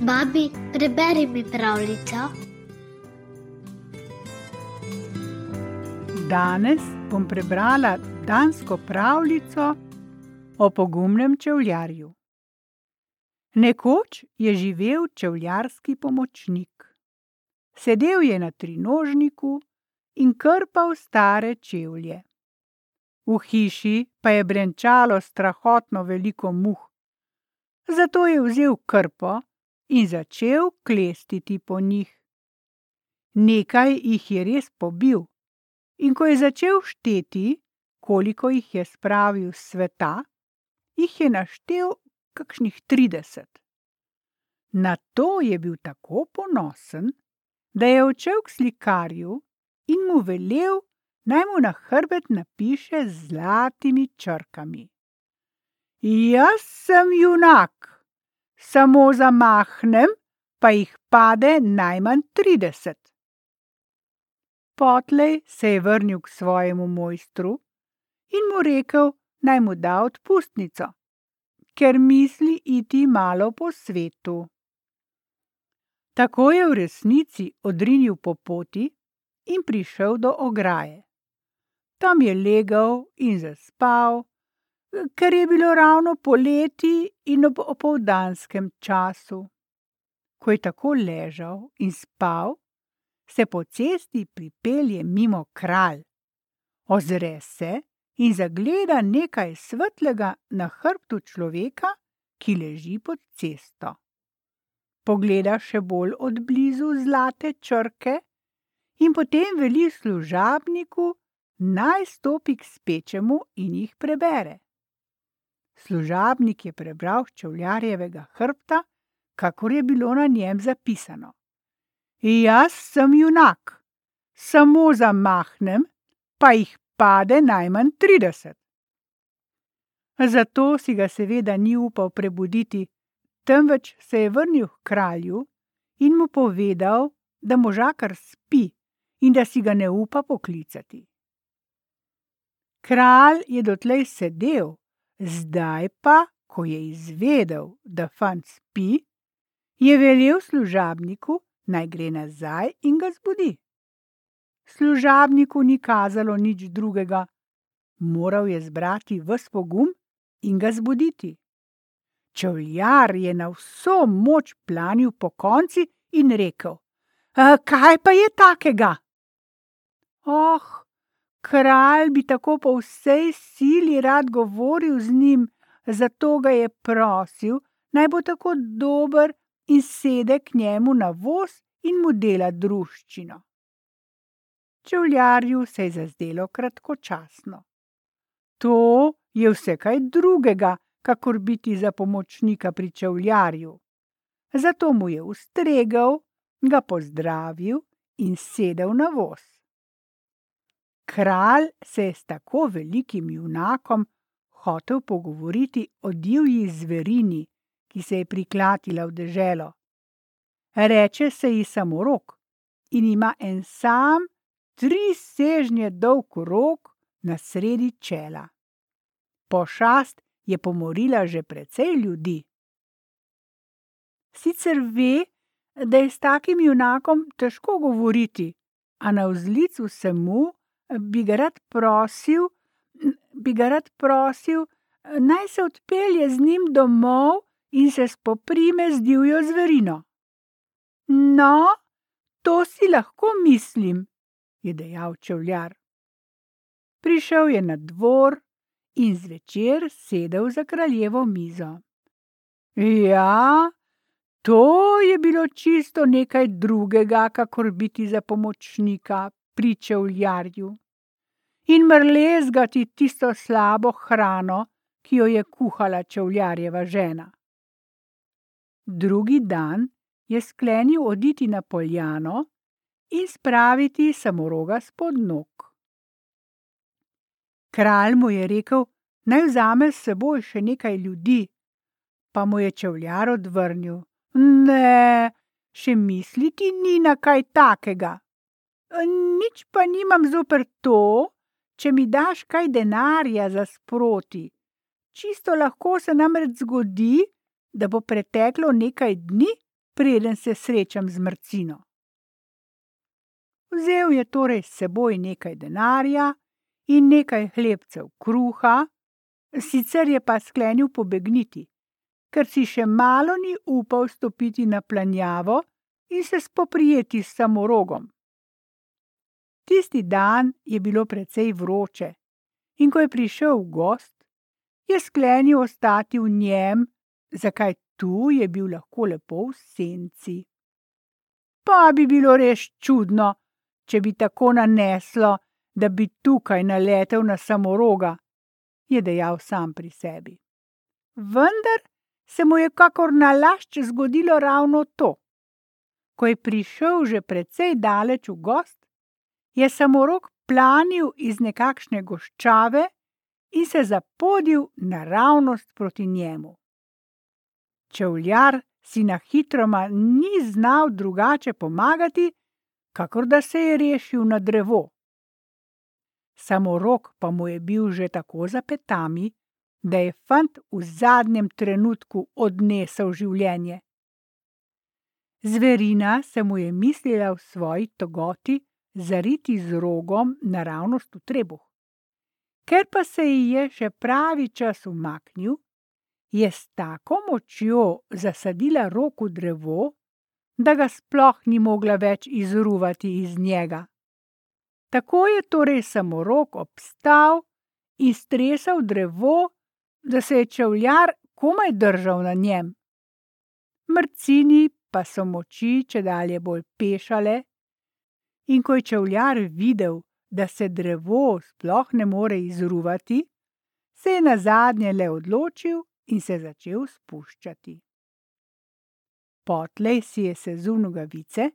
Babi, preberi mi pravljico. Danes bom prebrala dansko pravljico o pogumnem čevljarju. Nekoč je živel čevljarski pomočnik. Sedel je na trinožniku in krpal stare čevlje. V hiši pa je brenčalo strahotno veliko muh. Zato je vzel krpo in začel klestiti po njih. Nekaj jih je res pobil, in ko je začel šteti, koliko jih je spravil s sveta, jih je naštel kakšnih trideset. Na to je bil tako ponosen, da je odšel k slikarju in mu velel, naj mu na hrbet napiše z zlatimi črkami: Jaz sem junak, samo zamahnem, pa jih pade najmanj trideset. Potlej se je vrnil k svojemu mojstru in mu rekel, naj mu da odpustnico, ker misli iti malo po svetu. Tako je v resnici odrinil po poti in prišel do ograje. Tam je legel in zaspal, ker je bilo ravno poleti in ob opoldanskem času. Ko je tako ležal in spal, se po cesti pripelje mimo kralj. Ozre se in zagleda nekaj svetlega na hrbtu človeka, ki leži pod cesto. Pogleda še bolj od blizu zlate črke in potem veli služabniku, naj stopi k spečemu in jih prebere. Služabnik je prebral s čevljarjevega hrbta, kakor je bilo na njem zapisano. Jaz sem junak, samo zamahnem, pa jih pade najmanj trideset. Zato si ga seveda ni upal prebuditi, temveč se je vrnil k kralju in mu povedal, da možakar spi in da si ga ne upa poklicati. Kralj je dotlej sedel, zdaj pa, ko je izvedel, da fant spi, je velel služabniku, naj gre nazaj in ga zbudi. Služabniku ni kazalo nič drugega, moral je zbrati ves pogum in ga zbuditi. Čevljar je na vso moč planil po konci in rekel: Kaj pa je takega? Oh, kralj bi tako po vsej sili rad govoril z njim, zato ga je prosil, naj bo tako dober in sede k njemu na voz in mu dela druščino. Čevljarju se je zazdelo kratkočasno. To je vse kaj drugega, kakor biti za pomočnika pri čevljarju. Zato mu je ustregel, ga pozdravil in sedel na voz. Kralj se je s tako velikim junakom hotel pogovoriti o divji zverini, ki se je priklatila v deželo. Reče se ji samorok in ima en sam, tri sežnje dolg rok na sredi čela. Pošast je pomorila že precej ljudi. Sicer ve, da je s takim junakom težko govoriti, a na vzlic vsemu bi ga rad prosil, bi ga rad prosil, naj se odpelje z njim domov in se spoprime z divjo zverino. No, to si lahko mislim, je dejal čevljar. Prišel je na dvor in zvečer sedel za kraljevo mizo. Ja, to je bilo čisto nekaj drugega, kakor biti za pomočnika pri čevljarju in mrlezgati tisto slabo hrano, ki jo je kuhala čevljarjeva žena. Drugi dan je sklenil oditi na poljano in spraviti samoroga spod nog. Kralj mu je rekel, naj vzame s seboj še nekaj ljudi, pa mu je čevljar odvrnil: Ne, še misliti ni na kaj takega. Nič pa nimam zoper to, če mi daš kaj denarja za sproti. Čisto lahko se namreč zgodi, da bo preteklo nekaj dni, preden se srečam z mrcino. Vzel je torej s seboj nekaj denarja in nekaj hlebcev kruha, sicer je pa sklenil pobegniti, ker si še malo ni upal stopiti na planjavo in se spoprijeti s samorogom. Tisti dan je bilo precej vroče, in ko je prišel gost, je sklenil ostati v njem, zakaj tu je bil lahko lepo v senci. Pa bi bilo res čudno, če bi tako naneslo, da bi tukaj naletel na samoroga, je dejal sam pri sebi. Vendar se mu je kakor nalašč zgodilo ravno to. Ko je prišel že precej daleč v gost, je samorok planil iz nekakšne goščave in se zapodil naravnost proti njemu. Čevljar si na hitroma ni znal drugače pomagati, kakor da se je rešil na drevo. Samorok pa mu je bil že tako za petami, da je fant v zadnjem trenutku odnesel življenje. Zverina se mu je mislila v svoji togoti zariti z rogom naravnost v trebuh. Ker pa se ji je še pravi čas umaknil, je s tako močjo zasadila rok v drevo, da ga sploh ni mogla več izruvati iz njega. Tako je torej samo rok obstal in stresal drevo, da se je čevljar komaj držal na njem. Mrcini pa so moči če dalje bolj pešale, in ko je čevljar videl, da se drevo sploh ne more izruvati, se je na zadnje le odločil in se začel spuščati. Potlej si je sezul nogavice,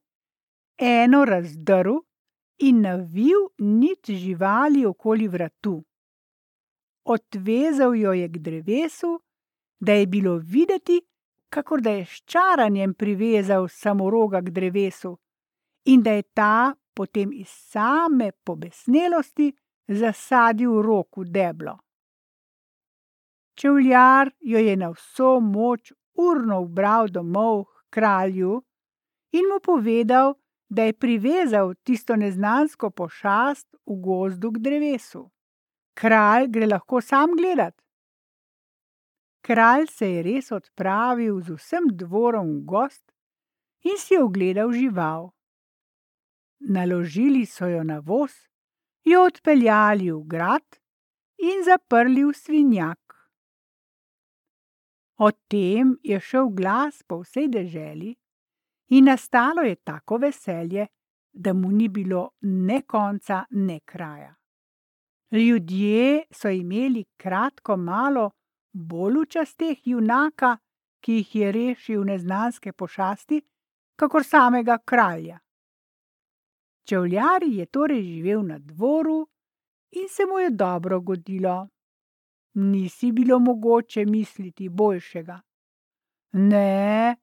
eno razdrl in navil nit živali okoli vratu. Odvezal jo je k drevesu, da je bilo videti, kakor da je s čaranjem privezal samoroga k drevesu in da je ta potem iz same pobesnelosti zasadil rok v deblo. Čevljar jo je na vso moč urno ubral domov k kralju in mu povedal, da je privezal tisto neznansko pošast v gozdu k drevesu. Kralj gre lahko sam gledat. Kralj se je res odpravil z vsem dvorom v gost in si ogledal žival naložili so jo na voz, jo odpeljali v grad in zaprli v svinjak. O tem je šel glas po vsej deželi in nastalo je tako veselje, da mu ni bilo ne konca, ne kraja. Ljudje so imeli kratko malo bolj v časteh junaka, ki jih je rešil neznanske pošasti, kakor samega kralja. Čevljar je torej živel na dvoru in se mu je dobro godilo. Nisi bilo mogoče misliti boljšega. Ne,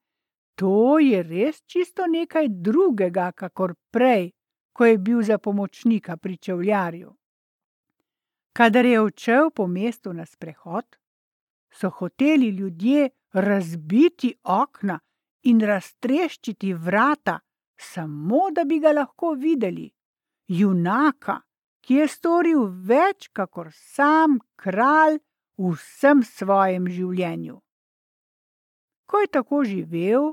to je res čisto nekaj drugega, kakor prej, ko je bil za pomočnika pri čevljarju. Kadar je odšel po mestu na sprehod, so hoteli ljudje razbiti okna in raztreščiti vrata, samo da bi ga lahko videli, junaka, ki je storil več, kakor sam kralj v vsem svojem življenju. Ko je tako živel,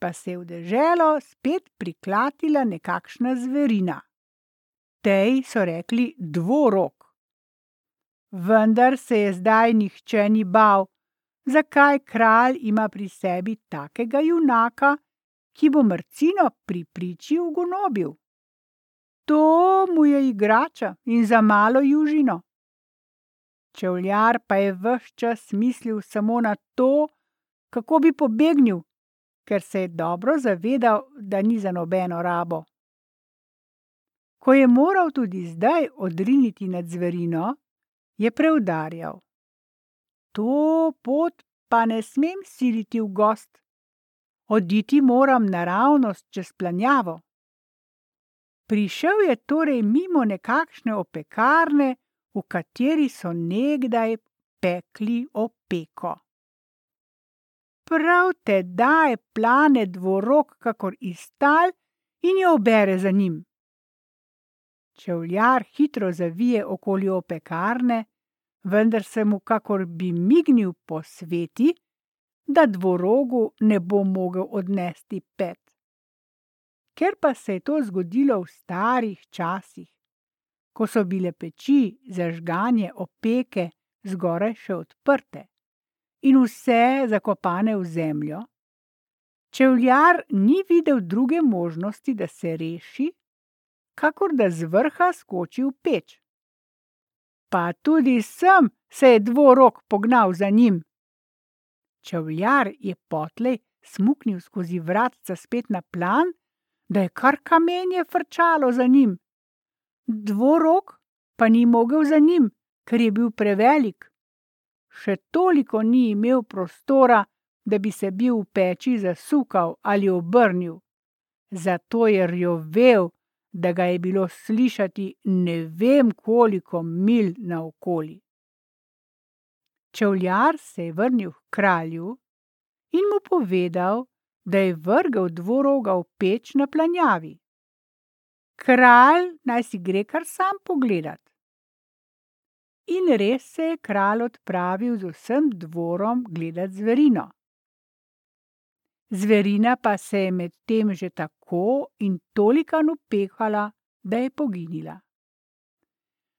pa se je v deželo spet priklatila nekakšna zverina. Tej so rekli dvorok. Vendar se je zdaj nihče ni bal, zakaj kralj ima pri sebi takega junaka, ki bo mrcino pri priči ugonobil. To mu je igrača in za malo južino. Čevljar pa je vse čas mislil samo na to, kako bi pobegnil, ker se je dobro zavedal, da ni za nobeno rabo. Ko je moral tudi zdaj odriniti nad zverino, je preudarjal: To pot pa ne smem siliti v gost, oditi moram naravnost čez planjavo. Prišel je torej mimo nekakšne opekarne, v kateri so nekdaj pekli opeko. prav tedaj plane dvorok, kakor iztal in jo obere za njim. Čevljar hitro zavije okoli opekarne, vendar se mu, kakor bi mignil po sveti, da dvorogu ne bo mogel odnesti pet. Ker pa se je to zgodilo v starih časih, ko so bile peči za žganje opeke zgoraj še odprte in vse zakopane v zemljo, čevljar ni videl druge možnosti, da se reši, kakor da z vrha skoči v peč. Pa tudi sem se je dvorok pognal za njim. Čevljar je potlej smuknil skozi vratca spet na plan, da je kar kamenje frčalo za njim. Dvorok pa ni mogel za njim, ker je bil prevelik. Še toliko ni imel prostora, da bi se bil v peči zasukal ali obrnil. Zato je rjovel, da ga je bilo slišati ne vem koliko mil naokoli. Čevljar se je vrnil k kralju in mu povedal, da je vrgel dvoroga v peč na planjavi. Kralj naj si gre kar sam pogledat. In res se je kralj odpravil z vsem dvorom gledat zverino. Zverina pa se je medtem že tako in toliko napehala, da je poginila.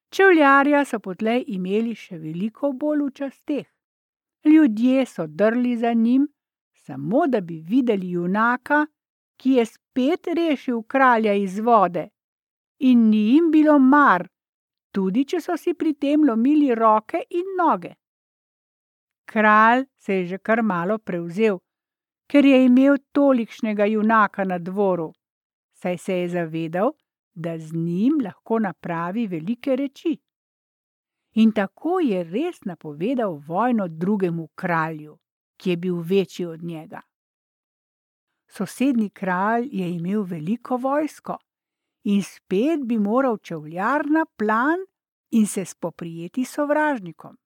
Čevljarja so potlej imeli še veliko bolj v časteh. Ljudje so drli za njim, samo da bi videli junaka, ki je spet rešil kralja iz vode. In ni jim bilo mar, tudi če so si pri tem lomili roke in noge. Kralj se je že kar malo prevzel, ker je imel tolikšnega junaka na dvoru, saj se je zavedal, da z njim lahko napravi velike reči. In tako je res napovedal vojno drugemu kralju, ki je bil večji od njega. Sosednji kralj je imel veliko vojsko in spet bi moral čevljar na plan in se spoprijeti s sovražnikom.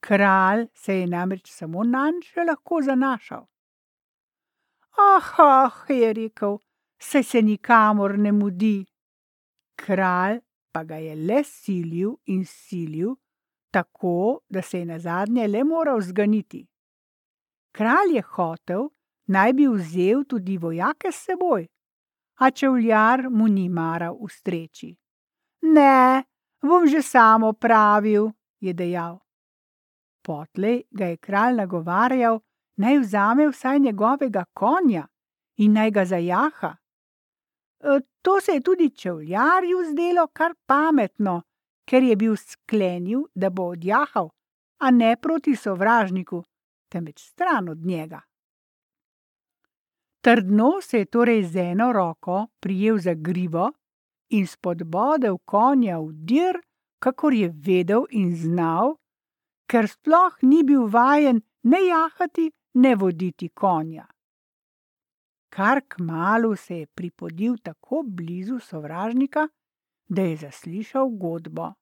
Kralj se je namreč samo nanj še lahko zanašal. Ah, ah, je rekel, saj se nikamor ne mudi. Kralj pa ga je le silil in silil, tako da se je na zadnje le moral zganiti. Kralj je hotel, naj bi vzel tudi vojake s seboj, a čevljar mu ni maral ustreči. Ne, bom že samo pravil, je dejal. Potlej ga je kralj nagovarjal, naj vzame vsaj njegovega konja in naj ga zajaha. To se je tudi čevljarju zdelo kar pametno, ker je bil sklenil, da bo odjahal, a ne proti sovražniku, temveč stran od njega. Trdno se je torej z eno roko prijel za grivo in spodbodel konja v dir, kakor je vedel in znal, ker sploh ni bil vajen ne jahati, ne voditi konja. Kar k malu se je pripodil tako blizu sovražnika, da je zaslišal godbo.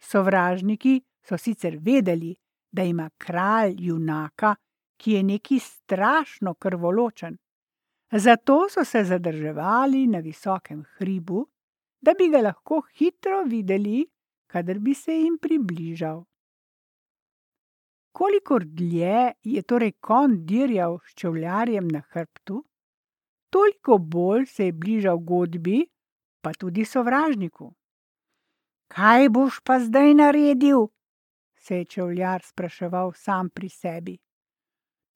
Sovražniki so sicer vedeli, da ima kralj junaka, ki je neki strašno krvoločen. Zato so se zadrževali na visokem hribu, da bi ga lahko hitro videli, kadar bi se jim približal. Kolikor dlje je torej kon dirjal s čevljarjem na hrbtu, toliko bolj se je bližal godbi, pa tudi sovražniku. Kaj boš pa zdaj naredil? se je čevljar spraševal sam pri sebi.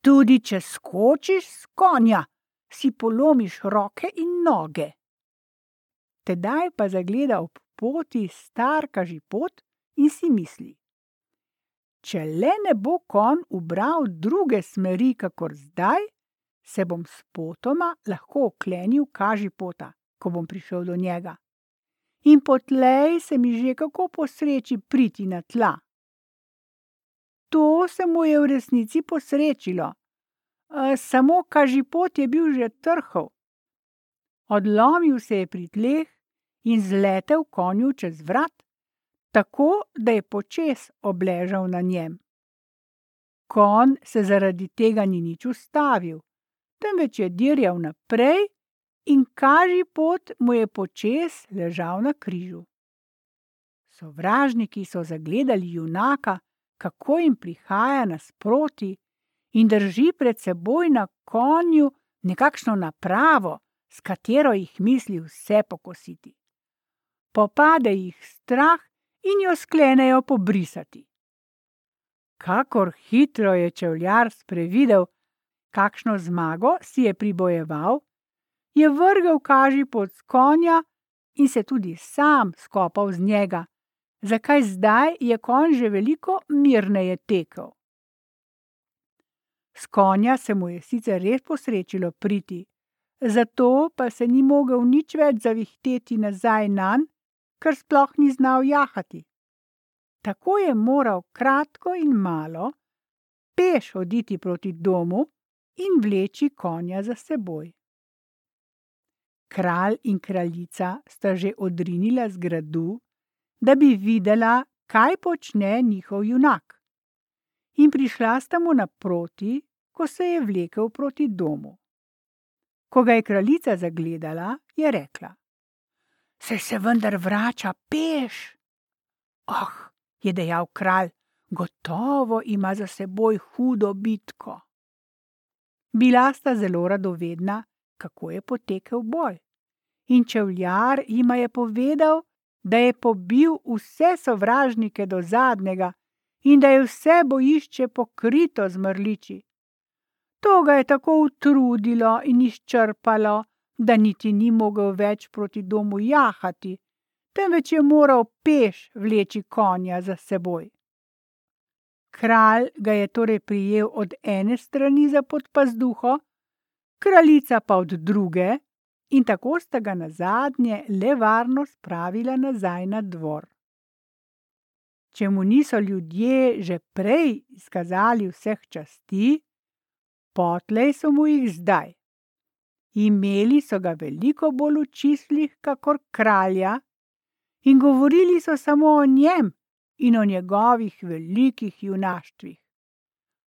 Tudi če skočiš s konja, si polomiš roke in noge. Tedaj pa zagleda ob poti star kažipot in si misli: Če le ne bo kon ubral druge smeri, kakor zdaj, se bom spotoma lahko oklenil kažipota, ko bom prišel do njega. In potlej se mi že kako posreči priti na tla. To se mu je v resnici posrečilo, samo kažipot je bil že trhov. Odlomil se je pri tleh in zletel konju čez vrat, tako da je počes obležal na njem. Kon se zaradi tega ni nič ustavil, temveč je dirjal naprej in kaži pot mu je počes ležal na križu. Sovražniki so zagledali junaka, kako jim prihaja nasproti in drži pred seboj na konju nekakšno napravo, s katero jih misli vse pokositi. Popade jih strah in jo sklenejo pobrisati. Kakor hitro je čevljar sprevidel, kakšno zmago si je pribojeval, je vrgel kaži pod konja in se tudi sam skopal z njega, zakaj zdaj je konj že veliko mirneje tekel. S konja se mu je sicer res posrečilo priti, zato pa se ni mogel nič več zavihteti nazaj nanj, ker sploh ni znal jahati. Tako je moral kratko in malo peš hoditi proti domu in vleči konja za seboj. Kralj in kraljica sta že odrinila z gradu, da bi videla, kaj počne njihov junak. In prišla sta mu naproti, ko se je vlekel proti domu. Ko ga je kraljica zagledala, je rekla: Se se vendar vrača peš? Oh, je dejal kralj, gotovo ima za seboj hudo bitko. Bila sta zelo radovedna, kako je potekel boj. In čevljar jima je povedal, da je pobil vse sovražnike do zadnjega in da je vse bojišče pokrito z mrliči. To ga je tako utrudilo in izčrpalo, da niti ni mogel več proti domu jahati, temveč je moral peš vleči konja za seboj. Kralj ga je torej prijel od ene strani za podpazduho, kraljica pa od druge, in tako sta ga na zadnje le varno spravila nazaj na dvor. Če mu niso ljudje že prej izkazali vseh časti, potlej so mu jih zdaj. Imeli so ga veliko bolj v čislih, kakor kralja, in govorili so samo o njem in o njegovih velikih junaštvih.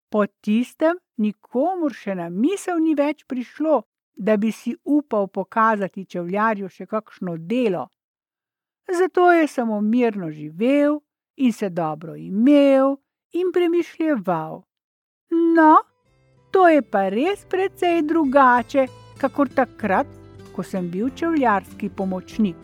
Po tistem nikomur še na misel ni več prišlo, da bi si upal pokazati čevljarju še kakšno delo. Zato je samo mirno živel in se dobro imel in premišljeval. No, to je pa res precej drugače, kakor takrat, ko sem bil čevljarski pomočnik.